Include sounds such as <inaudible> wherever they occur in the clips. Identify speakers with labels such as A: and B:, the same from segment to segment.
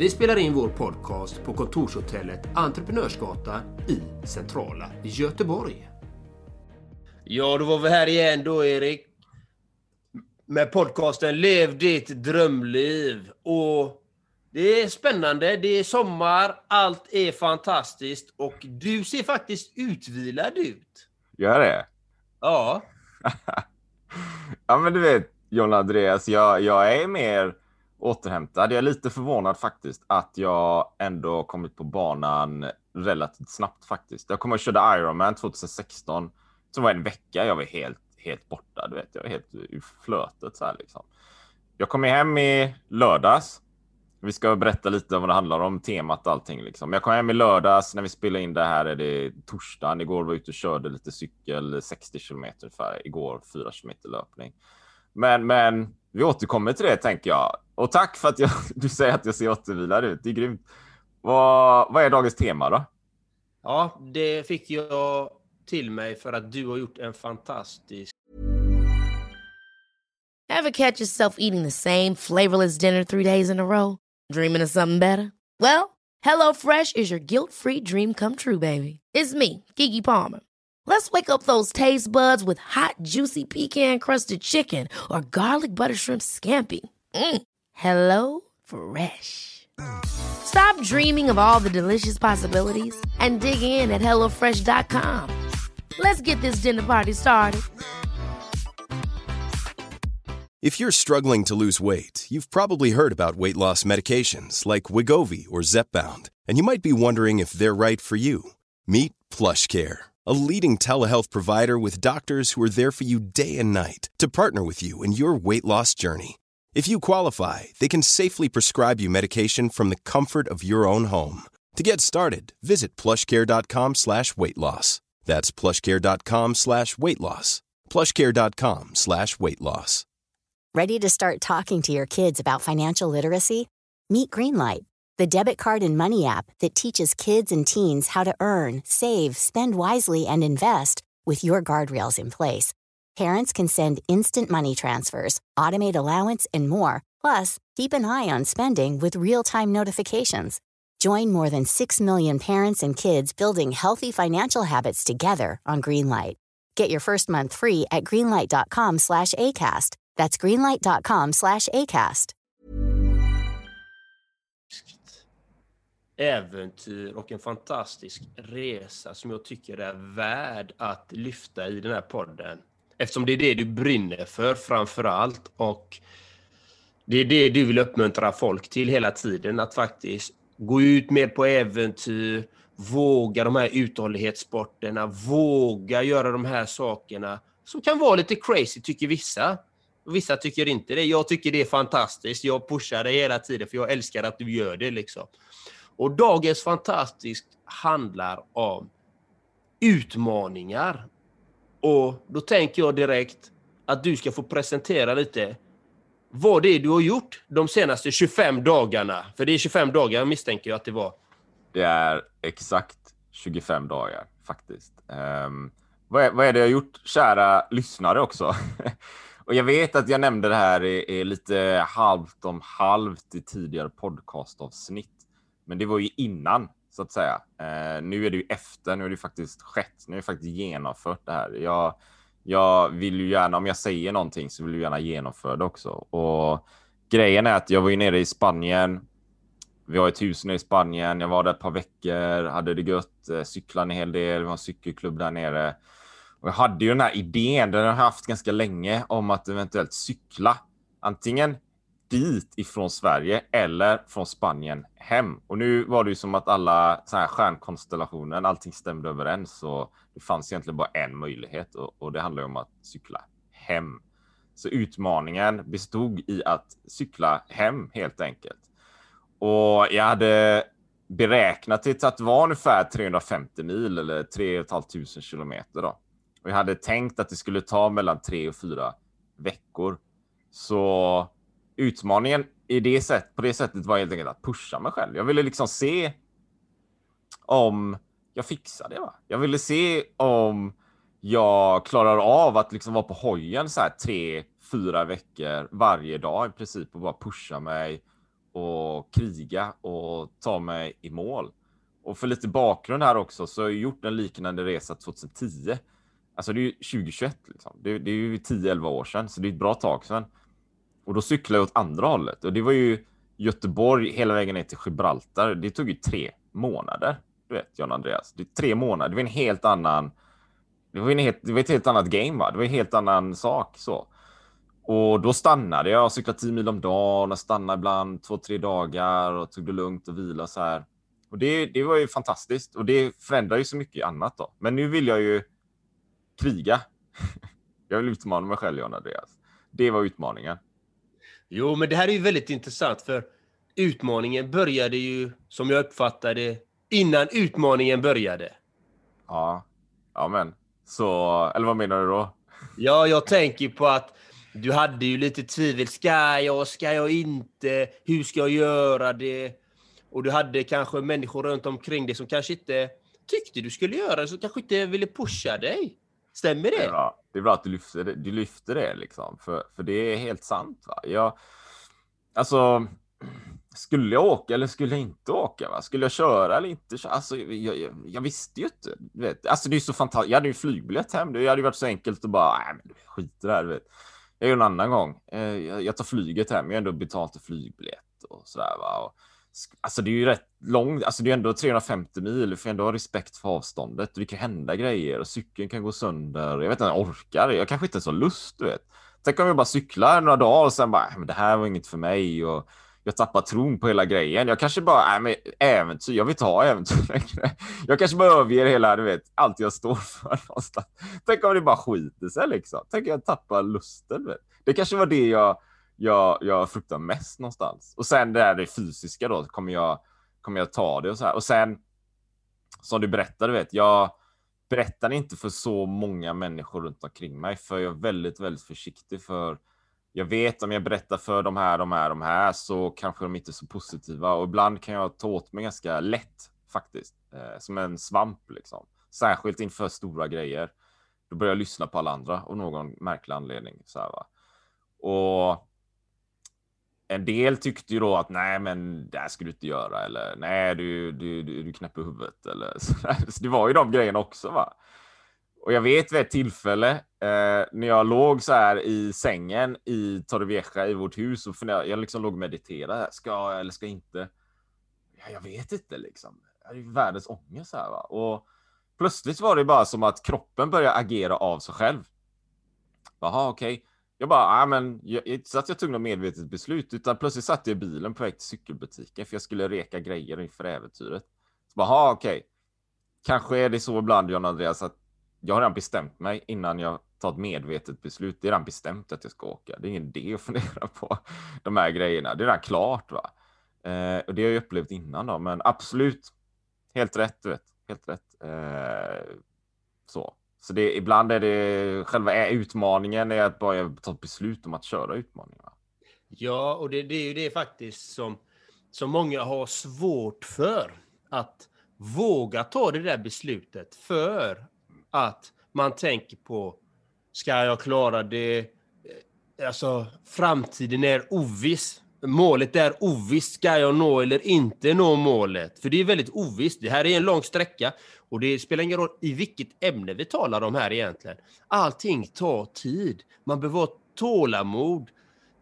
A: Vi spelar in vår podcast på kontorshotellet Entreprenörsgatan i centrala Göteborg. Ja, då var vi här igen då, Erik. Med podcasten Lev ditt drömliv. Och det är spännande, det är sommar, allt är fantastiskt och du ser faktiskt utvilad ut.
B: Gör det?
A: Ja. <laughs>
B: ja, men du vet, John Andreas, jag, jag är mer återhämtad. Jag är lite förvånad faktiskt att jag ändå kommit på banan relativt snabbt faktiskt. Jag kommer att köra Ironman 2016. som var en vecka jag var helt, helt borta. Du vet, jag var helt ur flötet så här liksom. Jag kom hem i lördags. Vi ska berätta lite om vad det handlar om, temat och allting liksom. Jag kom hem i lördags när vi spelade in det här är det torsdagen. Igår var jag ute och körde lite cykel 60 kilometer ungefär. Igår 4 kilometer löpning. Men, men vi återkommer till det tänker jag. Och tack för att jag, <laughs> du säger att jag ser återvilad ut. Det är grymt. Vad, vad är dagens tema då?
A: Ja, det fick jag till mig för att du har gjort en fantastisk...
C: Have catch yourself eating the same flavorless dinner three days in a row? Dreaming of something better? Well, hello fresh is your guilt free dream come true baby. It's me, Gigi Palmer. Let's wake up those taste buds with hot, juicy pecan crusted chicken or garlic butter shrimp scampi. Mm. Hello Fresh. Stop dreaming of all the delicious possibilities and dig in at HelloFresh.com. Let's get this dinner party started.
D: If you're struggling to lose weight, you've probably heard about weight loss medications like Wigovi or Zepbound, and you might be wondering if they're right for you. Meet PlushCare a leading telehealth provider with doctors who are there for you day and night to partner with you in your weight loss journey. If you qualify, they can safely prescribe you medication from the comfort of your own home. To get started, visit plushcare.com slash weight loss. That's plushcare.com slash weight loss. Plushcare.com slash weight loss.
E: Ready to start talking to your kids about financial literacy? Meet Greenlight the debit card and money app that teaches kids and teens how to earn, save, spend wisely, and invest with your guardrails in place. Parents can send instant money transfers, automate allowance, and more. Plus, keep an eye on spending with real time notifications. Join more than 6 million parents and kids building healthy financial habits together on Greenlight. Get your first month free at greenlight.com slash ACAST. That's greenlight.com slash ACAST.
A: äventyr och en fantastisk resa som jag tycker är värd att lyfta i den här podden. Eftersom det är det du brinner för framför allt och det är det du vill uppmuntra folk till hela tiden, att faktiskt gå ut mer på äventyr, våga de här uthållighetssporterna, våga göra de här sakerna som kan vara lite crazy tycker vissa. Vissa tycker inte det. Jag tycker det är fantastiskt. Jag pushar dig hela tiden för jag älskar att du gör det. liksom. Och dagens fantastiskt handlar om utmaningar. Och då tänker jag direkt att du ska få presentera lite vad det är du har gjort de senaste 25 dagarna. För det är 25 dagar misstänker jag att det var.
B: Det är exakt 25 dagar faktiskt. Um, vad, är, vad är det jag har gjort, kära lyssnare också? <laughs> Och jag vet att jag nämnde det här i, i lite halvt om halvt i tidigare podcastavsnitt. Men det var ju innan så att säga. Eh, nu är det ju efter. Nu är det faktiskt skett. Nu är det faktiskt genomfört det här. Jag, jag vill ju gärna, om jag säger någonting så vill jag gärna genomföra det också. Och grejen är att jag var ju nere i Spanien. Vi har ett hus nere i Spanien. Jag var där ett par veckor, hade det gött, eh, cyklade en hel del. Vi har en cykelklubb där nere. Och jag hade ju den här idén, den har jag haft ganska länge, om att eventuellt cykla. Antingen dit ifrån Sverige eller från Spanien hem. Och nu var det ju som att alla så här stjärnkonstellationen, allting stämde överens och det fanns egentligen bara en möjlighet och, och det handlar ju om att cykla hem. Så utmaningen bestod i att cykla hem helt enkelt. Och jag hade beräknat det till att vara ungefär 350 mil eller 3 500 kilometer. Då. Och jag hade tänkt att det skulle ta mellan tre och fyra veckor. Så utmaningen i det sätt, på det sättet var helt enkelt att pusha mig själv. Jag ville liksom se om jag fixar det. Va? Jag ville se om jag klarar av att liksom vara på hojen så här tre, fyra veckor varje dag i princip och bara pusha mig och kriga och ta mig i mål. Och för lite bakgrund här också så har jag gjort en liknande resa 2010. Alltså det är ju 2021 liksom. Det, det är ju 10-11 år sedan, så det är ett bra tag sedan. Och då cyklade jag åt andra hållet och det var ju Göteborg hela vägen ner till Gibraltar. Det tog ju tre månader. Du vet, John Andreas. Det är tre månader. Det var en helt annan. Det var, en helt, det var ett helt annat game, va? Det var en helt annan sak så. Och då stannade jag och cyklade 10 mil om dagen och stannade ibland två, tre dagar och tog det lugnt och vila så här. Och det, det var ju fantastiskt och det förändrar ju så mycket annat då. Men nu vill jag ju kriga. <laughs> jag vill utmana mig själv, John Andreas. Det var utmaningen.
A: Jo, men det här är ju väldigt intressant för utmaningen började ju, som jag uppfattade innan utmaningen började.
B: Ja, ja men så, eller vad menar du då?
A: Ja, jag tänker på att du hade ju lite tvivel. Ska jag, ska jag inte? Hur ska jag göra det? Och du hade kanske människor runt omkring dig som kanske inte tyckte du skulle göra det, som kanske inte ville pusha dig. Stämmer det? Det är
B: bra, det är bra att du lyfter det, du lyfter det liksom, för, för det är helt sant. Va? Jag, alltså, skulle jag åka eller skulle jag inte åka? Va? Skulle jag köra eller inte? Alltså, jag, jag, jag visste ju inte. Vet. Alltså, det är så fantastiskt. Jag hade ju flygbiljett hem. Det hade varit så enkelt att bara, nej, men skit i det här. Vet. Jag gör en annan gång. Eh, jag tar flyget hem. Jag har ändå betalt för flygbiljett och sådär. Va? Och, alltså, det är ju rätt långt. Alltså, det är ändå 350 mil. Du får ändå ha respekt för avståndet. Det kan hända grejer och cykeln kan gå sönder. Jag vet inte, jag orkar. Jag kanske inte ens har lust, du vet. Tänk om jag bara cyklar några dagar och sen bara, äh, men det här var inget för mig. Och jag tappar tron på hela grejen. Jag kanske bara, nej men äventyr, jag vill ta äventyr längre. Jag kanske bara överger hela, du vet, allt jag står för <laughs> någonstans. Tänk om det bara skiter sig liksom. Tänk om jag tappar lusten. Vet. Det kanske var det jag, jag, jag fruktar mest någonstans. Och sen det där det fysiska då, kommer jag, kommer jag ta det och så här. Och sen, som du berättade, vet, jag berättar inte för så många människor runt omkring mig, för jag är väldigt, väldigt försiktig för jag vet om jag berättar för de här, de här, de här så kanske de inte är så positiva och ibland kan jag ta åt mig ganska lätt faktiskt, eh, som en svamp liksom. Särskilt inför stora grejer. Då börjar jag lyssna på alla andra av någon märklig anledning. Så här, va? Och en del tyckte ju då att nej, men det här ska du inte göra eller nej, du, du, du, du knäpper huvudet eller <laughs> så, så det var ju de grejerna också. va. Och jag vet vid ett tillfälle eh, när jag låg så här i sängen i Torrevieja i vårt hus och funderade, jag liksom låg och mediterade. Ska jag eller ska jag inte? Ja, jag vet inte liksom. Det är världens ångest här va. Och plötsligt var det bara som att kroppen började agera av sig själv. Jaha, okej. Okay. Jag bara, ja men, jag, inte så att jag tog något medvetet beslut, utan plötsligt satt jag i bilen på väg till cykelbutiken för jag skulle reka grejer inför äventyret. Så bara, okej. Okay. Kanske är det så ibland, John Andreas, att jag har redan bestämt mig innan jag tar ett medvetet beslut. Det är redan bestämt att jag ska åka. Det är ingen idé att <laughs> fundera på de här grejerna. Det är redan klart. Va? Eh, och det har jag upplevt innan då, men absolut. Helt rätt, du vet. Helt rätt. Eh, så. Så det, ibland är det själva utmaningen är att bara ta ett beslut om att köra utmaningen.
A: Ja, och det, det är ju det faktiskt som, som många har svårt för. Att våga ta det där beslutet för att man tänker på, ska jag klara det? Eh, alltså, framtiden är oviss. Målet är ovisst. Ska jag nå eller inte nå målet? För det är väldigt ovisst. Det här är en lång sträcka och det spelar ingen roll i vilket ämne vi talar om här egentligen. Allting tar tid. Man behöver ha tålamod,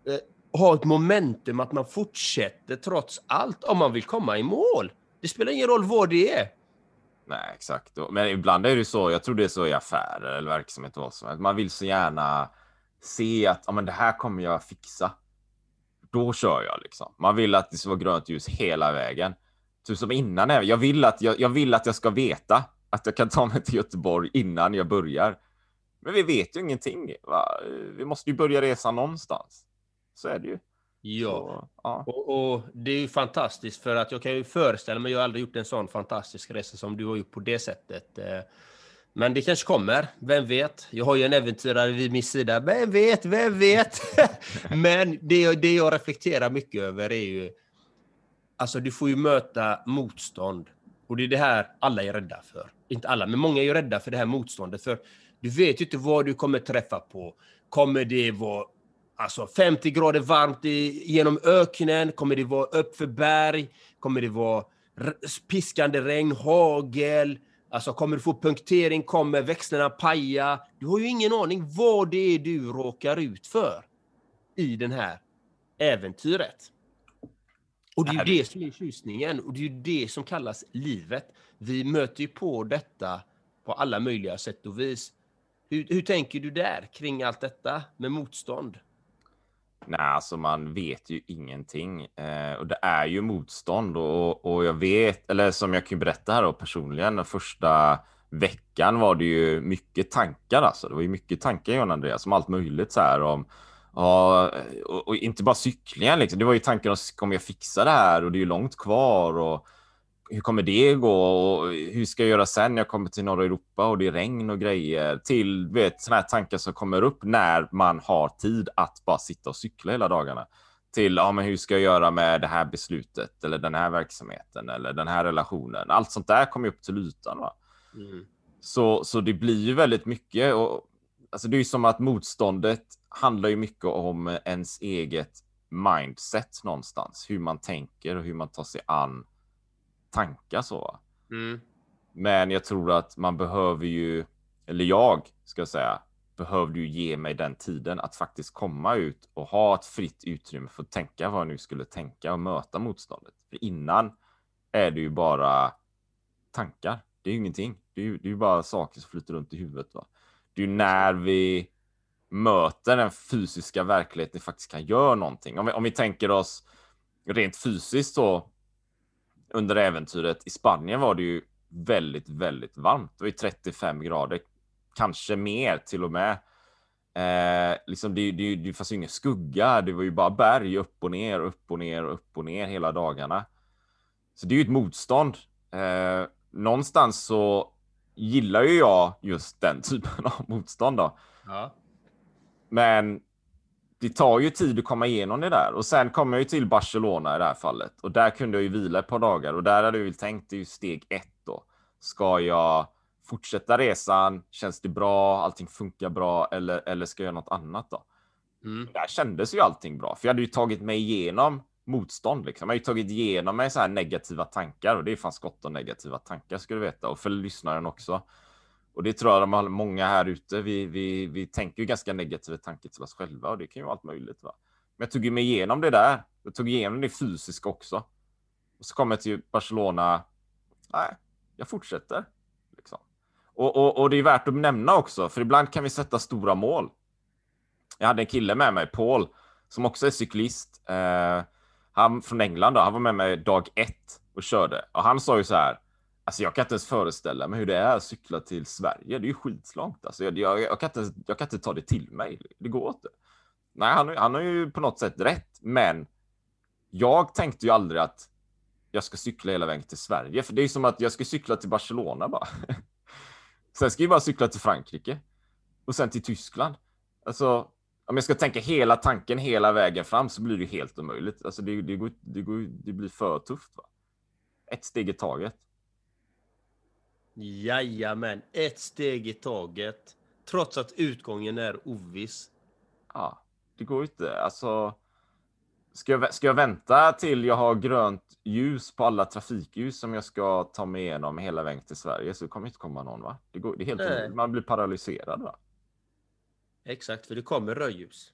A: eh, ha ett momentum att man fortsätter trots allt om man vill komma i mål. Det spelar ingen roll vad det är.
B: Nej, exakt. Men ibland är det så. Jag tror det är så i affärer eller verksamhet. Vad som helst. Man vill så gärna se att ja, men det här kommer jag fixa. Då kör jag liksom. Man vill att det ska vara grönt ljus hela vägen. Typ som innan. Jag vill att jag, jag vill att jag ska veta att jag kan ta mig till Göteborg innan jag börjar. Men vi vet ju ingenting. Va? Vi måste ju börja resa någonstans. Så är det ju.
A: Ja.
B: Så, ja.
A: Och, och det är ju fantastiskt för att jag kan ju föreställa mig, jag har aldrig gjort en sån fantastisk resa som du har gjort på det sättet. Men det kanske kommer, vem vet? Jag har ju en äventyrare vid min sida, vem vet, vem vet? <laughs> Men det, det jag reflekterar mycket över är ju, alltså du får ju möta motstånd. Och det är det här alla är rädda för. Inte alla, men många är ju rädda för det här motståndet. För du vet ju inte vad du kommer träffa på. Kommer det vara alltså 50 grader varmt i, genom öknen? Kommer det vara uppför berg? Kommer det vara piskande regn, hagel? Alltså kommer du få punktering? Kommer växlarna paja? Du har ju ingen aning vad det är du råkar ut för i den här äventyret. Och det är ju det som är tjusningen och det är ju det som kallas livet. Vi möter ju på detta på alla möjliga sätt och vis. Hur, hur tänker du där kring allt detta med motstånd?
B: Nej, alltså man vet ju ingenting. Eh, och det är ju motstånd och, och jag vet, eller som jag kan berätta här då personligen, den första veckan var det ju mycket tankar alltså. Det var ju mycket tankar John Andreas om allt möjligt så här om Ja, och, och inte bara cyklingen liksom. Det var ju tankar om jag fixar det här och det är ju långt kvar och hur kommer det gå och hur ska jag göra sen när jag kommer till norra Europa och det är regn och grejer till vet sådana här tankar som kommer upp när man har tid att bara sitta och cykla hela dagarna till ja, men hur ska jag göra med det här beslutet eller den här verksamheten eller den här relationen. Allt sånt där kommer upp till ytan.
A: Mm.
B: Så, så det blir ju väldigt mycket och alltså det är ju som att motståndet handlar ju mycket om ens eget mindset någonstans, hur man tänker och hur man tar sig an tankar så.
A: Mm.
B: Men jag tror att man behöver ju, eller jag ska säga, behövde ju ge mig den tiden att faktiskt komma ut och ha ett fritt utrymme för att tänka vad jag nu skulle tänka och möta motståndet. För innan är det ju bara tankar. Det är ju ingenting. Det är ju, det är ju bara saker som flyter runt i huvudet. Va? Det är ju när vi möter den fysiska verkligheten faktiskt kan göra någonting. Om vi, om vi tänker oss rent fysiskt så under äventyret i Spanien var det ju väldigt, väldigt varmt. Det var ju 35 grader, kanske mer till och med. Eh, liksom det, det, det fanns ju ingen skugga, det var ju bara berg upp och ner, upp och ner, upp och ner hela dagarna. Så det är ju ett motstånd. Eh, någonstans så gillar ju jag just den <laughs> typen av motstånd då.
A: Ja.
B: Men det tar ju tid att komma igenom det där och sen kommer jag ju till Barcelona i det här fallet och där kunde jag ju vila ett par dagar och där hade jag ju tänkt ju steg ett då. Ska jag fortsätta resan? Känns det bra? Allting funkar bra eller, eller ska jag göra något annat då?
A: Mm.
B: Där kändes ju allting bra, för jag hade ju tagit mig igenom motstånd. Liksom. Jag har ju tagit igenom mig så här negativa tankar och det är fan skott och negativa tankar ska du veta och för lyssnaren också. Och det tror jag de har många här ute. Vi, vi, vi tänker ju ganska negativa tankar till oss själva och det kan ju vara allt möjligt. Va? Men jag tog ju mig igenom det där. Jag tog igenom det fysiska också. Och så kom jag till Barcelona. Nej, jag fortsätter. Liksom. Och, och, och det är värt att nämna också, för ibland kan vi sätta stora mål. Jag hade en kille med mig, Paul, som också är cyklist. Eh, han från England, då, han var med mig dag ett och körde. Och han sa ju så här, alltså jag kan inte ens föreställa mig hur det är att cykla till Sverige. Det är ju skitlångt. Alltså jag, jag, jag, kan inte, jag kan inte ta det till mig. Det går inte. Nej, han, han har ju på något sätt rätt, men jag tänkte ju aldrig att jag ska cykla hela vägen till Sverige, för det är ju som att jag ska cykla till Barcelona bara. <laughs> Sen ska jag bara cykla till Frankrike och sen till Tyskland. Alltså, om jag ska tänka hela tanken hela vägen fram så blir det helt omöjligt. Alltså det, det, går, det, går, det blir för tufft. Va? Ett steg i taget.
A: Jajamän, ett steg i taget. Trots att utgången är oviss.
B: Ja, det går inte. Alltså, ska jag, ska jag vänta till jag har grönt ljus på alla trafikljus som jag ska ta mig igenom hela vägen till Sverige så kommer inte komma någon. va? Det, går, det är helt
A: Nej.
B: Man blir paralyserad. va?
A: Exakt, för det kommer rödljus.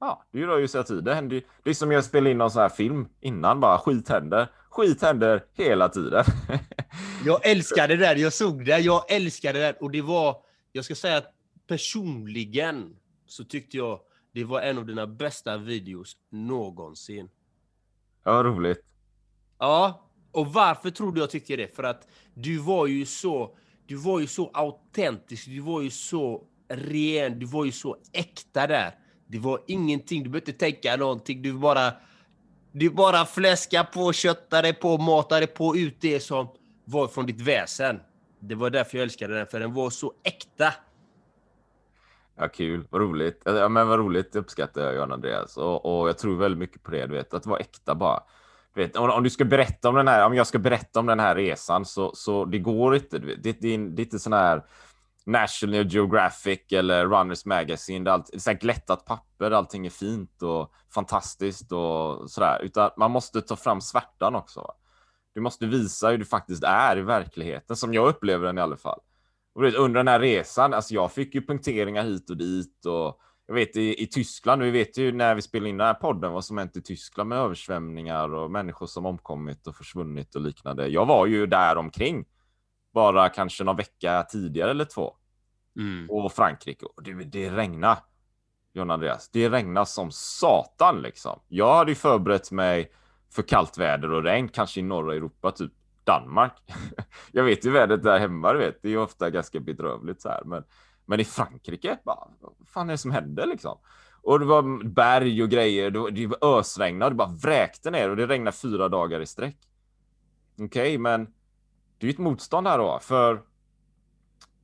B: Ja, det rör ju sig tid. Det, händer, ju- det är som jag spelade in någon sån här film innan bara. Skit händer. Skit händer hela tiden. <laughs>
A: Jag älskar det där, jag såg det, jag älskar det där. Och det var, jag ska säga att personligen så tyckte jag det var en av dina bästa videos någonsin.
B: ja, roligt.
A: Ja, och varför tror du jag tycker det? För att du var ju så, du var ju så autentisk, du var ju så ren, du var ju så äkta där. Det var ingenting, du behövde inte tänka någonting. Du bara, du bara fläska på, kötta dig på, mata dig på ut det som var från ditt väsen. Det var därför jag älskade den, för den var så äkta.
B: Ja, kul. Vad roligt. Ja, men vad roligt. Det uppskattar jag, Jan Andreas. Och, och jag tror väldigt mycket på det, du vet, att vara äkta bara. Du vet, om, om, du ska berätta om den här, om jag ska berätta om den här resan så, så det går inte. Du vet. Det, det, det är inte sån här National Geographic eller Runners Magazine. Det är, allt, det är glättat papper, allting är fint och fantastiskt och sådär. Utan man måste ta fram svärtan också. Du måste visa hur du faktiskt är i verkligheten, som jag upplever den i alla fall. Och vet, under den här resan, alltså jag fick ju punkteringar hit och dit och jag vet i, i Tyskland, vi vet ju när vi spelade in den här podden vad som hänt i Tyskland med översvämningar och människor som omkommit och försvunnit och liknande. Jag var ju där omkring bara kanske någon vecka tidigare eller två. Mm. Och Frankrike. Och det, det regnar. John Andreas, det regnar som satan liksom. Jag hade ju förberett mig för kallt väder och regn, kanske i norra Europa, typ Danmark. <laughs> jag vet ju vädret där hemma, du vet. Det är ju ofta ganska bedrövligt så här. Men, men i Frankrike, bara, vad fan är det som händer liksom? Och det var berg och grejer. Det var, det var det bara vräkte ner och det regnade fyra dagar i sträck. Okej, okay, men det är ju ett motstånd här då, för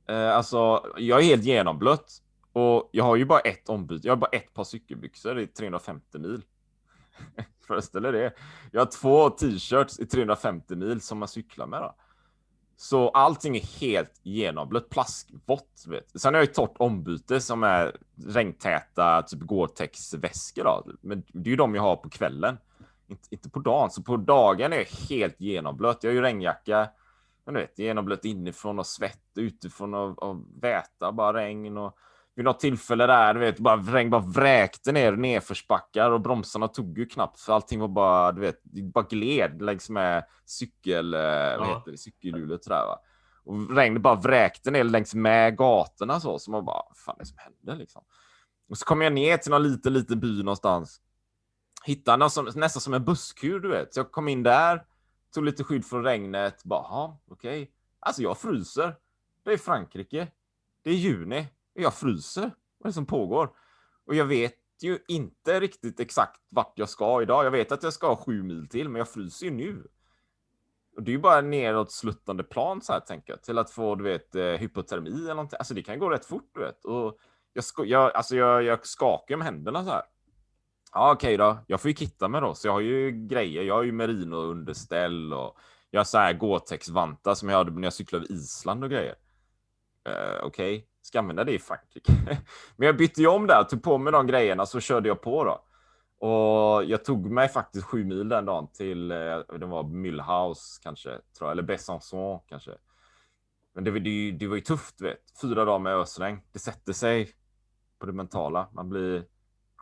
B: eh, alltså, jag är helt genomblött och jag har ju bara ett ombyte. Jag har bara ett par cykelbyxor i 350 mil. <laughs> Föreställ er det. Jag har två t-shirts i 350 mil som man cyklar med. Då. Så allting är helt genomblött, plaskvått. Vet. Sen har jag ett torrt ombyte som är regntäta, typ Gore-Tex väskor. Då. Men det är ju de jag har på kvällen, inte, inte på dagen. Så på dagen är jag helt genomblött. Jag har ju regnjacka, men du vet, genomblött inifrån och svett, utifrån och, och väta, bara regn och vid något tillfälle där, du vet, bara regn bara vräkte ner nedförsbackar och bromsarna tog ju knappt för allting var bara, du vet, bara gled längs med cykel, ja. vad heter det, cykelhjulet sådär va. Och regnet bara vräkte ner längs med gatorna så, så man bara, vad fan är det som händer liksom? Och så kom jag ner till någon liten, liten by någonstans. Hittade någon som, nästan som en busskur, du vet. Så jag kom in där, tog lite skydd från regnet, bara, okej. Okay. Alltså jag fryser. Det är Frankrike. Det är juni. Jag fryser. Vad är det som pågår? Och jag vet ju inte riktigt exakt vart jag ska idag. Jag vet att jag ska sju mil till, men jag fryser ju nu. Och det är ju bara neråt sluttande plan så här tänker jag, till att få du vet eh, hypotermi eller någonting. Alltså det kan gå rätt fort du vet. Och jag, sko- jag, alltså, jag, jag skakar med händerna så här. Ja, okej okay då. Jag får ju kitta mig då, så jag har ju grejer. Jag har ju merino underställ och jag har så här Gore-Tex vantar som jag hade när jag cyklade över Island och grejer. Uh, okej, okay ska använda det i Frankrike. <laughs> Men jag bytte ju om där, tog på mig de grejerna så körde jag på då. Och jag tog mig faktiskt sju mil den dagen till, eh, det var Mühlhaus kanske, tror jag, eller Besançon kanske. Men det, det, det var ju tufft, vet. Fyra dagar med ösregn. Det sätter sig på det mentala. Man blir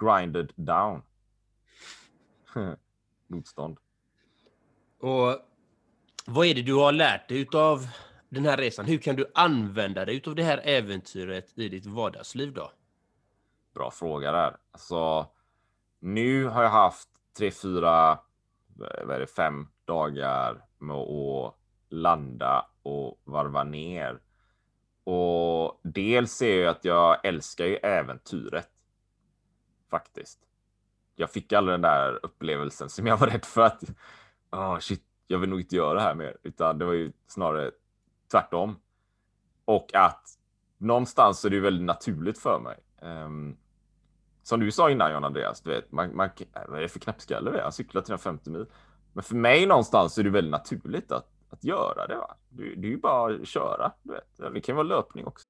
B: grinded down. <laughs> Motstånd.
A: Och vad är det du har lärt dig utav den här resan, hur kan du använda dig av det här äventyret i ditt vardagsliv då?
B: Bra fråga där. Alltså, nu har jag haft tre, fyra, vad är det, fem dagar med att landa och varva ner. Och dels är ju att jag älskar ju äventyret. Faktiskt. Jag fick aldrig den där upplevelsen som jag var rädd för att, oh shit, jag vill nog inte göra det här mer, utan det var ju snarare tvärtom. Och att någonstans är det väldigt naturligt för mig. Um, som du sa innan John Andreas, du vet, man, man, vad är det för knäppskalle vi är? Han cyklar 350 mil. Men för mig någonstans är det väldigt naturligt att, att göra det. Va? Det, det är ju bara att köra. Du vet. Det kan vara löpning också.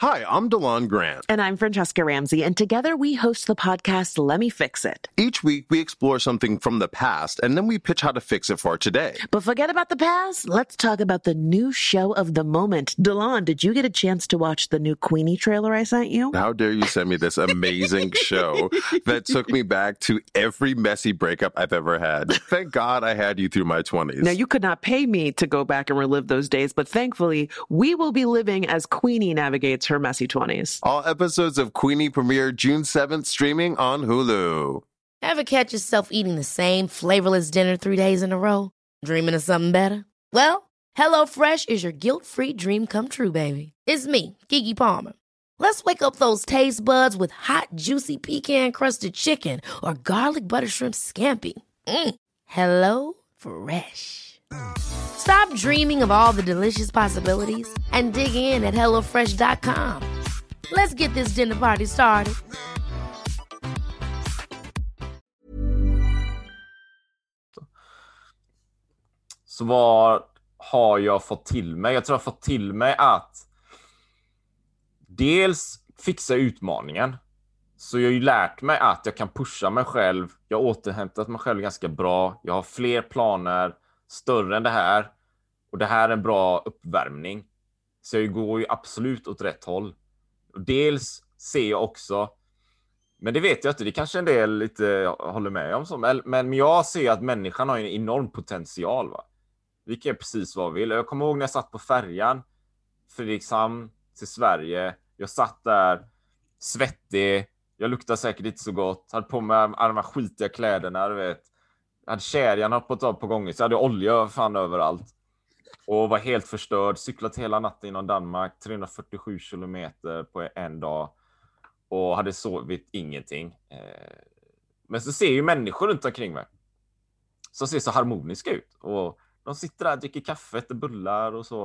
F: Hi, I'm DeLon Grant.
G: And I'm Francesca Ramsey, and together we host the podcast Let Me Fix It.
F: Each week we explore something from the past and then we pitch how to fix it for today.
G: But forget about the past. Let's talk about the new show of the moment. DeLon, did you get a chance to watch the new Queenie trailer I sent you?
F: How dare you send me this amazing <laughs> show that took me back to every messy breakup I've ever had. Thank God I had you through my 20s.
G: Now, you could not pay me to go back and relive those days, but thankfully, we will be living as Queenie navigates her messy 20s.
F: All episodes of Queenie premiere June 7th, streaming on Hulu.
C: Ever catch yourself eating the same flavorless dinner three days in a row? Dreaming of something better? Well, HelloFresh is your guilt free dream come true, baby. It's me, Gigi Palmer. Let's wake up those taste buds with hot, juicy pecan crusted chicken or garlic butter shrimp scampi. Mm. Hello Fresh. Stop dreaming of all the delicious possibilities and dig in at HelloFresh.com. Let's get this dinner party started.
B: Så vad har jag fått till mig? Jag tror jag har fått till mig att dels fixa utmaningen. Så jag har ju lärt mig att jag kan pusha mig själv. Jag har återhämtat mig själv ganska bra. Jag har fler planer, större än det här. Och det här är en bra uppvärmning. Så jag går ju absolut åt rätt håll. Och dels ser jag också, men det vet jag inte, det kanske en del lite håller med om, som, men, men jag ser att människan har en enorm potential. Va? Vi kan göra precis vad vi vill. Jag kommer ihåg när jag satt på färjan, Fredrikshamn till Sverige. Jag satt där svettig, jag luktade säkert inte så gott, hade på mig alla de här skitiga kläderna, du vet. Jag hade kedjan hoppat av på gången, så jag hade olja fan överallt. Och var helt förstörd, cyklat hela natten inom Danmark, 347 kilometer på en dag. Och hade sovit ingenting. Eh, men så ser ju människor runt omkring mig. Som ser så harmoniska ut. Och de sitter där, dricker kaffe, äter bullar och så.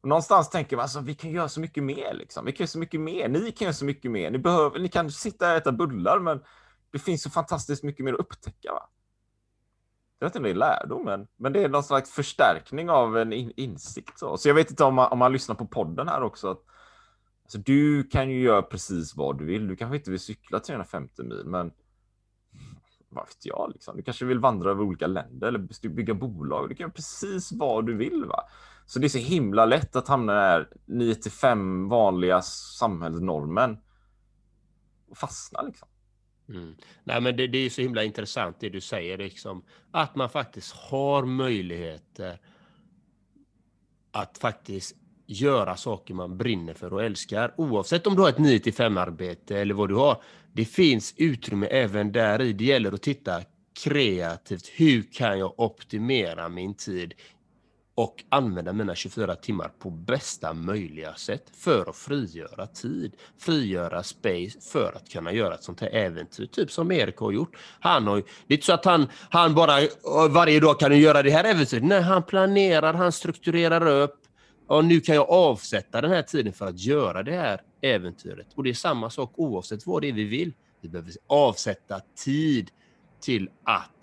B: Och någonstans tänker man alltså, vi kan göra så mycket mer. Liksom. Vi kan göra så mycket mer. Ni kan göra så mycket mer. Ni, behöver, ni kan sitta och äta bullar, men det finns så fantastiskt mycket mer att upptäcka. Va? Jag vet inte om det är lärdomen, men det är någon slags förstärkning av en in insikt. Så. så jag vet inte om man, om man lyssnar på podden här också. Att, alltså, du kan ju göra precis vad du vill. Du kanske inte vill cykla 350 mil, men vad vet jag, liksom. du kanske vill vandra över olika länder eller bygga bolag. Du kan göra precis vad du vill. Va? Så det är så himla lätt att hamna där 9 till 5 vanliga samhällsnormen och fastna liksom.
A: Mm. Nej, men det, det, är så himla intressant det du säger, liksom, att man faktiskt har möjligheter att faktiskt göra saker man brinner för och älskar. Oavsett om du har ett 9 till 5 arbete eller vad du har. Det finns utrymme även där i. Det gäller att titta kreativt. Hur kan jag optimera min tid och använda mina 24 timmar på bästa möjliga sätt för att frigöra tid, frigöra space för att kunna göra ett sånt här äventyr, typ som Erik har gjort. Han har, det är inte så att han, han bara varje dag kan göra det här äventyret. Nej, han planerar, han strukturerar upp och nu kan jag avsätta den här tiden för att göra det här äventyret. Och det är samma sak oavsett vad det är vi vill. Vi behöver avsätta tid till att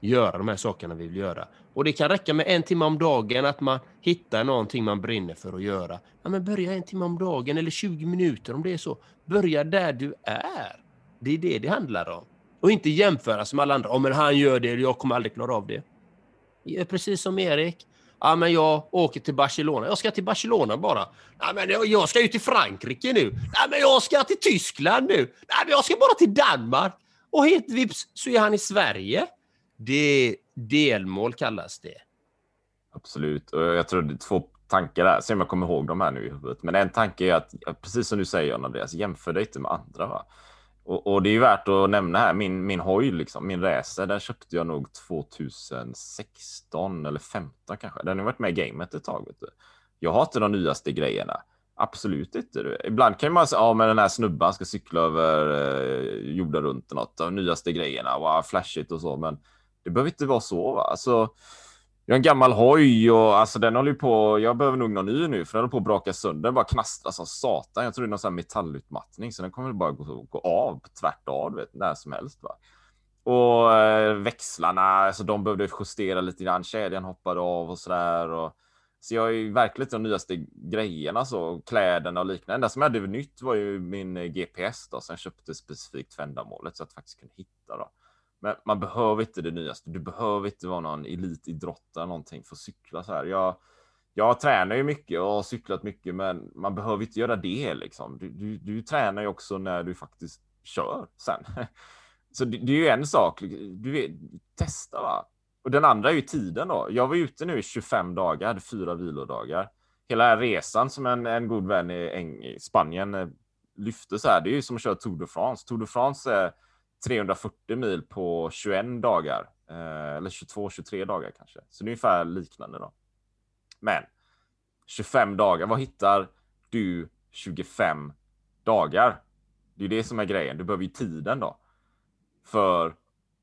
A: göra de här sakerna vi vill göra. Och det kan räcka med en timme om dagen, att man hittar någonting man brinner för att göra. Ja, men börja en timme om dagen eller 20 minuter om det är så. Börja där du är. Det är det det handlar om. Och inte jämföra som alla andra. Oh, han gör det, jag kommer aldrig klara av det. Precis som Erik. Ja, men jag åker till Barcelona. Jag ska till Barcelona bara. Ja, men jag ska ju till Frankrike nu. Ja, men jag ska till Tyskland nu. Ja, men jag ska bara till Danmark. Och helt vips så är han i Sverige. Det delmål kallas det.
B: Absolut. Och jag tror det är två tankar där. Se om jag kommer ihåg de här nu i huvudet. Men en tanke är att, precis som du säger Andreas, jämför dig inte med andra. Va? Och, och, det är ju värt att nämna här, min, min hoj, liksom, min racer, den köpte jag nog 2016 eller 15 kanske. Den har varit med i gamet ett tag. Vet du. Jag har inte de nyaste grejerna. Absolut inte. Du. Ibland kan man säga, ja men den här snubben ska cykla över eh, jorden runt något, de nyaste grejerna, wow, flashigt och så, men det behöver inte vara så. Va? Alltså, jag har en gammal hoj och alltså den håller på. Jag behöver nog någon ny nu för den håller på att braka sönder. Den bara knastrar som satan. Jag tror det är någon sån här metallutmattning så den kommer bara gå, gå av tvärt av vet, när som helst. Va? Och eh, växlarna, alltså de behövde justera lite grann. Kedjan hoppade av och så där. Och, så jag är ju verkligen de nyaste grejerna, så kläderna och liknande. Det enda som jag hade nytt var ju min eh, GPS då, som jag köpte specifikt för ändamålet så att jag faktiskt kunde hitta. Då. Men man behöver inte det nyaste. Du behöver inte vara någon elitidrottare någonting för att cykla så här. Jag, jag tränar ju mycket och har cyklat mycket, men man behöver inte göra det liksom. Du, du, du tränar ju också när du faktiskt kör sen. <laughs> Så det, det är ju en sak. Du vet, testa va. Och den andra är ju tiden då. Jag var ute nu i 25 dagar, hade fyra vilodagar. Hela resan som en, en god vän i, i Spanien eh, lyfte så här. Det är ju som att köra Tour de France. Tour de France är 340 mil på 21 dagar. Eh, eller 22-23 dagar kanske. Så det är ungefär liknande då. Men 25 dagar, vad hittar du 25 dagar. Det är det som är grejen. Du behöver ju tiden då. För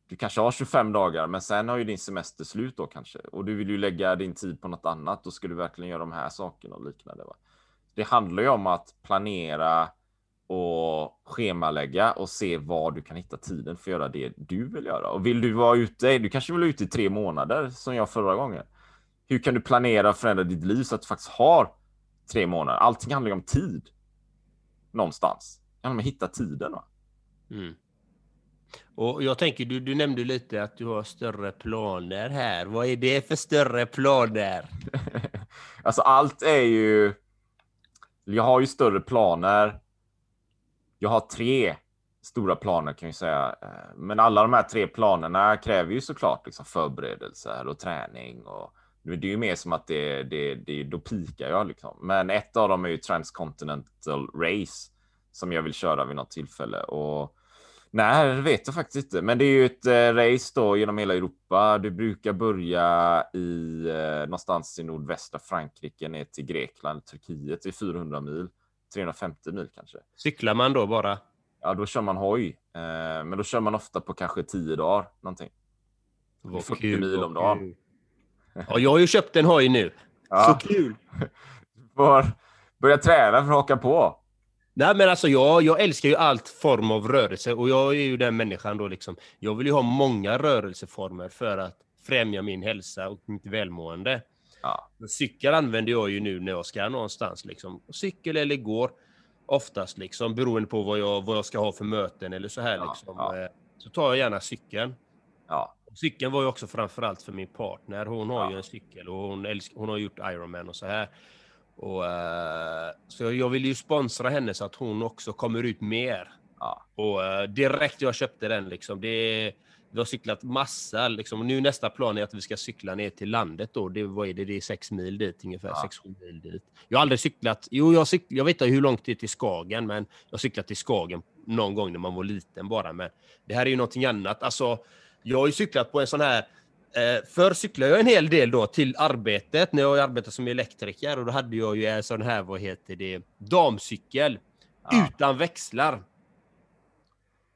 B: du kanske har 25 dagar, men sen har ju din semester slut då kanske och du vill ju lägga din tid på något annat. Då ska du verkligen göra de här sakerna och liknande. Va? Det handlar ju om att planera och schemalägga och se var du kan hitta tiden för att göra det du vill göra. Och vill du vara ute, du kanske vill vara ute i tre månader som jag förra gången. Hur kan du planera och förändra ditt liv så att du faktiskt har tre månader? Allting handlar ju om tid. Någonstans. Det handlar om att hitta tiden. Va?
A: Mm. Och jag tänker, du, du nämnde lite att du har större planer här. Vad är det för större planer? <laughs>
B: alltså allt är ju... Jag har ju större planer. Jag har tre stora planer kan jag säga. Eh, men alla de här tre planerna kräver ju såklart liksom förberedelser och träning. Och det är ju mer som att det, det, det, då pikar jag liksom. Men ett av dem är ju Transcontinental Race som jag vill köra vid något tillfälle. Och Nej, det vet jag faktiskt inte. Men det är ju ett eh, race då genom hela Europa. Du brukar börja i eh, någonstans i nordvästra Frankrike ner till Grekland, Turkiet. Det är 400 mil, 350 mil kanske.
A: Cyklar man då bara?
B: Ja, då kör man hoj. Eh, men då kör man ofta på kanske 10 dagar någonting.
A: Vad
B: 40
A: kul,
B: mil om dagen.
A: Ja, jag har ju köpt en hoj nu.
B: Ja.
A: Så kul! <laughs>
B: Får börja träna för att haka på.
A: Nej men alltså jag, jag älskar ju allt form av rörelse och jag är ju den människan då liksom. Jag vill ju ha många rörelseformer för att främja min hälsa och mitt välmående.
B: Ja.
A: Men Cykel använder jag ju nu när jag ska någonstans liksom. Cykel eller går oftast liksom beroende på vad jag, vad jag ska ha för möten eller så här
B: Ja,
A: liksom.
B: ja.
A: Eh, Så tar jag gärna cykeln.
B: Ja,
A: Cykeln var ju också framförallt för min partner. Hon har ju en cykel och hon, älsk- hon har gjort Ironman och så här. Och, eh, så jag vill ju sponsra henne så att hon också kommer ut mer. Och eh, direkt jag köpte den liksom, det, vi har cyklat massa liksom. Nu nästa plan är att vi ska cykla ner till landet då. Det, vad är det? Det är sex mil dit ungefär.
B: Ja.
A: Sex, sju mil dit. Jag har aldrig cyklat. Jo, jag, cyk, jag vet inte hur långt det är till Skagen, men jag cyklat till Skagen någon gång när man var liten bara. Men det här är ju någonting annat. Alltså, jag har ju cyklat på en sån här Eh, förr cyklade jag en hel del då till arbetet när jag arbetade som elektriker och då hade jag ju en sån här, vad heter det, damcykel
B: Ja.
A: utan växlar.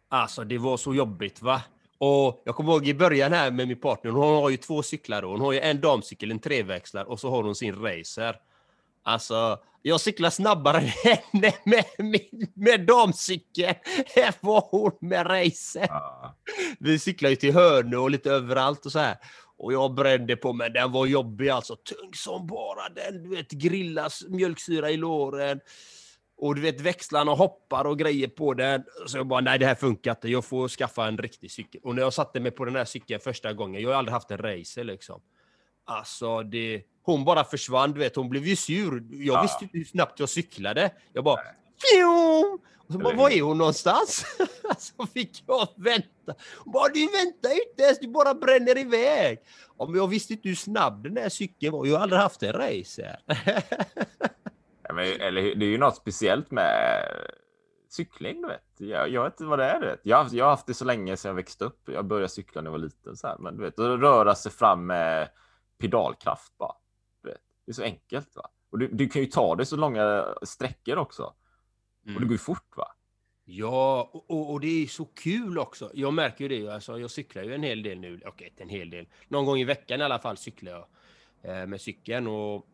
A: Alltså det var så jobbigt va. Och jag kommer ihåg i början här med min partner, hon har ju två cyklar då. Hon har ju en damcykel, en treväxlar och så har hon sin racer. Alltså, jag cyklar snabbare <laughs> än henne med, med, med damcykeln än vad hon med racer.
B: ja.
A: Vi cyklar ju till Hönö och lite överallt och så här. Och jag brände på men den var jobbig alltså. Tung som bara den. Du vet grillas mjölksyra i låren. Och du vet växlarna hoppar och grejer på den. Så jag bara nej det här funkar inte. Jag får skaffa en riktig cykel. Och när jag satte mig på den här cykeln första gången. Jag har aldrig haft en racer liksom. Alltså det. Hon bara försvann du vet. Hon blev ju sur. Jag
B: Ja.
A: visste inte hur snabbt jag cyklade. Jag bara! Och så bara, var är hon någonstans? <laughs> så fick jag vänta. Hon bara, du väntar ju inte ens, du bara bränner iväg. Ja, men jag visste inte hur snabb den där cykeln var. Jag har aldrig haft en racer. <laughs>
B: Ja, men, eller, det är ju något speciellt med cykling. Du vet. Jag, jag vet inte vad det är. Du vet. Jag, har jag har haft det så länge sedan jag växte upp. Jag började cykla när jag var liten. Så här. Men du vet, röra sig fram med pedalkraft bara. Du vet. Det är så enkelt. Va? Och du, du kan ju ta det så långa sträckor också. Och det går ju fort. va?
A: Ja, och, och, det är så kul också. Jag märker ju det. Alltså, jag cyklar ju en hel del nu. Okej, en hel del. Någon gång i veckan i alla fall cyklar jag eh, med cykeln. Och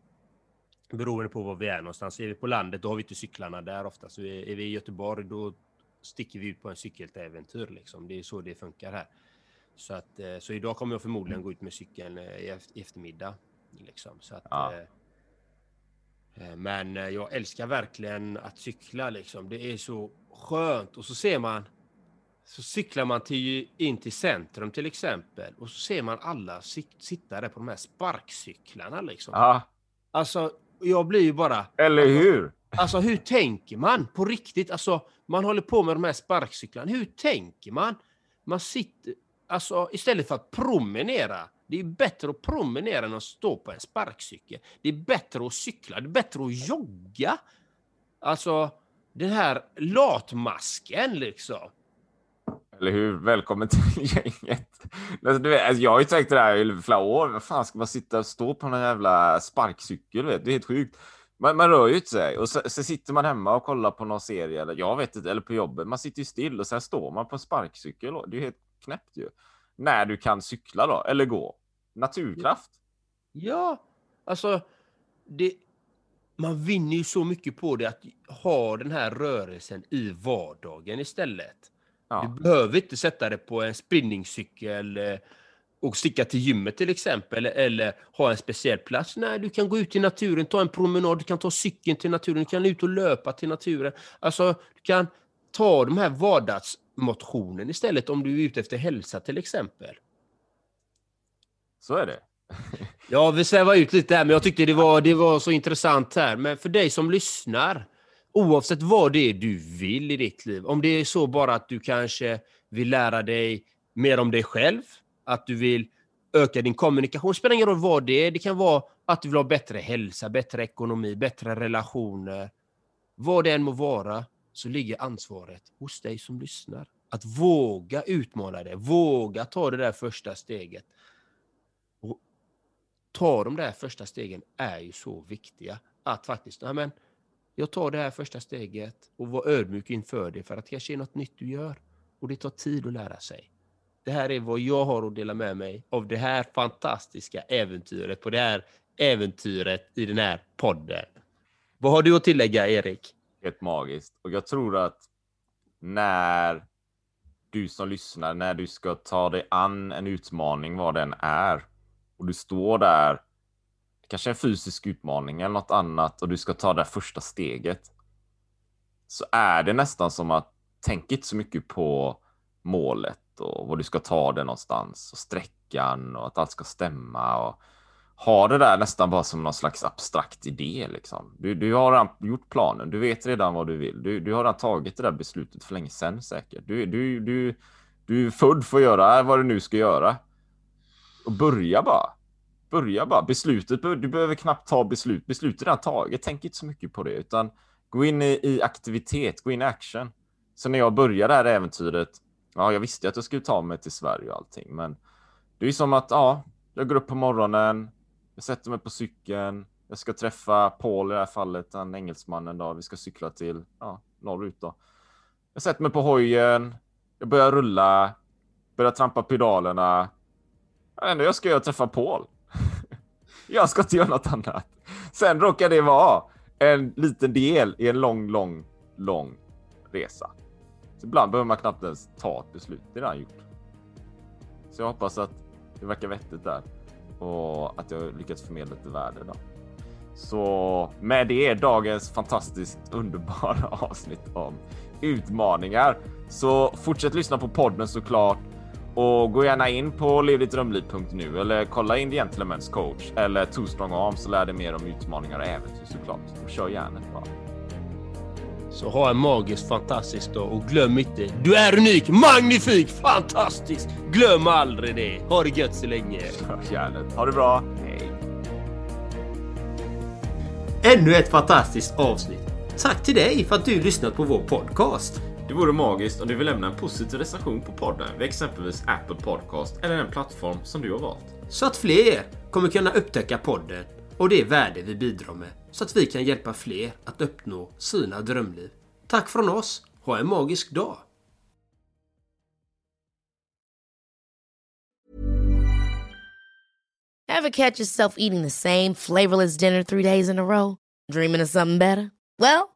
A: beroende på var vi är någonstans. Är vi på landet, då har vi inte cyklarna där ofta. Så är, vi i Göteborg, då sticker vi ut på en cykeläventyr. Liksom. Det är så det funkar här. Så, att, eh, så idag kommer jag förmodligen gå ut med cykeln eh, i eft- i eftermiddag. Liksom. Så att,
B: Ja.
A: eh, men jag älskar verkligen att cykla. Liksom. Det är så skönt. Och så ser man så cyklar man till, in till centrum till exempel och så ser man alla sit- sitta där på de här sparkcyklarna. Liksom.
B: Ja,
A: Alltså, jag blir ju bara...
B: eller hur?
A: Alltså hur tänker man på riktigt? Alltså, man håller på med de här sparkcyklarna. Hur tänker man? Man sitter... Alltså, istället för att promenera. Det är bättre att promenera än att stå på en sparkcykel. Det är bättre att cykla. Det är bättre att jogga. Alltså, den här latmasken liksom.
B: Eller hur? Välkommen till <laughs> gänget. Alltså, du vet, alltså, jag har ju tänkt det här i flera år. Vad fan ska man sitta och stå på någon jävla sparkcykel? Vet? Det är helt sjukt. Man, man rör ju inte sig och så, så, sitter man hemma och kollar på någon serie eller jag vet inte, eller på jobbet. Man sitter ju still och sen står man på en sparkcykel. Det är helt knäppt ju. När du kan cykla då, eller gå. Naturkraft.
A: Ja, alltså det, man vinner ju så mycket på det att ha den här rörelsen i vardagen istället. Ja. Du behöver inte sätta det på en spinningcykel eh, och sticka till gymmet till exempel, eller ha en speciell plats. Nej, du kan gå ut i naturen, ta en promenad, du kan ta cykeln till naturen, du kan ut och löpa till naturen. Alltså, du kan ta de här vardagsmotionen istället om du är ute efter hälsa till exempel.
B: Så är det.
A: ja, vi svävar ut lite här, men jag tyckte det var, det var så intressant här. Men för dig som lyssnar, oavsett vad det är du vill i ditt liv, om det är så bara att du kanske vill lära dig mer om dig själv, att du vill öka din kommunikation. Det spelar ingen roll vad det är. Det kan vara att du vill ha bättre hälsa, bättre ekonomi, bättre relationer. Vad det än må vara så ligger ansvaret hos dig som lyssnar. Att våga utmana det, våga ta det där första steget. Och ta de där första stegen är ju så viktiga. Att faktiskt, ja, men, jag tar det här första steget och var ödmjuk inför det för att det kanske är något nytt du gör. Och det tar tid att lära sig. Det här är vad jag har att dela med mig av det här fantastiska äventyret på det här äventyret i den här podden. Vad har du att tillägga, Erik?
B: Helt magiskt. Och jag tror att när du som lyssnar, när du ska ta dig an en utmaning, vad den är, och du står där, kanske en fysisk utmaning eller något annat, och du ska ta det första steget, så är det nästan som att tänk inte så mycket på målet och var du ska ta det någonstans och sträckan och att allt ska stämma och ha det där nästan bara som någon slags abstrakt idé liksom. Du, du har redan gjort planen. Du vet redan vad du vill. Du, du har redan tagit det där beslutet för länge sedan säkert. Du, du, du, du är född för att göra vad du nu ska göra. Och börja bara. Börja bara. Beslutet, du behöver knappt ta beslut. Beslutet är redan taget. Tänk inte så mycket på det, utan gå in i, i aktivitet, gå in i action. Så när jag började det här äventyret Ja, jag visste att jag skulle ta mig till Sverige och allting, men det är som att ja, jag går upp på morgonen, jag sätter mig på cykeln, jag ska träffa Paul i det här fallet, den engelsmannen då. Vi ska cykla till ja, norrut då. Jag sätter mig på hojen, jag börjar rulla, börjar trampa pedalerna. Det enda jag ska göra är att träffa Paul jag ska inte göra något annat. Sen råkar det vara en liten del i en lång, lång, lång resa. Så ibland behöver man knappt ens ta ett beslut. Det är redan gjort. Så jag hoppas att det verkar vettigt där och att jag lyckats förmedla lite värde. Då. Så med det dagens fantastiskt underbara <laughs> avsnitt om utmaningar. Så fortsätt lyssna på podden såklart och gå gärna in på levdittrömliv.nu eller kolla in Gentlemen's coach eller Two Strong Arms och lär dig mer om utmaningar och äventyr såklart. Och kör järnet bara.
A: Så ha en magisk, fantastisk dag och glöm inte, du är unik, magnifik, fantastisk! Glöm aldrig det. Ha det gött så länge.
B: Hjärnet. Ha det bra. Hej.
A: Ännu ett fantastiskt avsnitt. Tack till dig för att du lyssnat på vår podcast.
H: Det vore magiskt om du vill lämna en positiv recension på podden vid exempelvis Apple Podcast eller den plattform som du har valt.
A: Så att fler kommer kunna upptäcka podden och det värde vi bidrar med så att vi kan hjälpa fler att uppnå sina drömliv. Tack från oss. Ha en magisk dag!
C: Have catch yourself eating the same flavorless dinner three days in a row? Dreaming of something better? Well,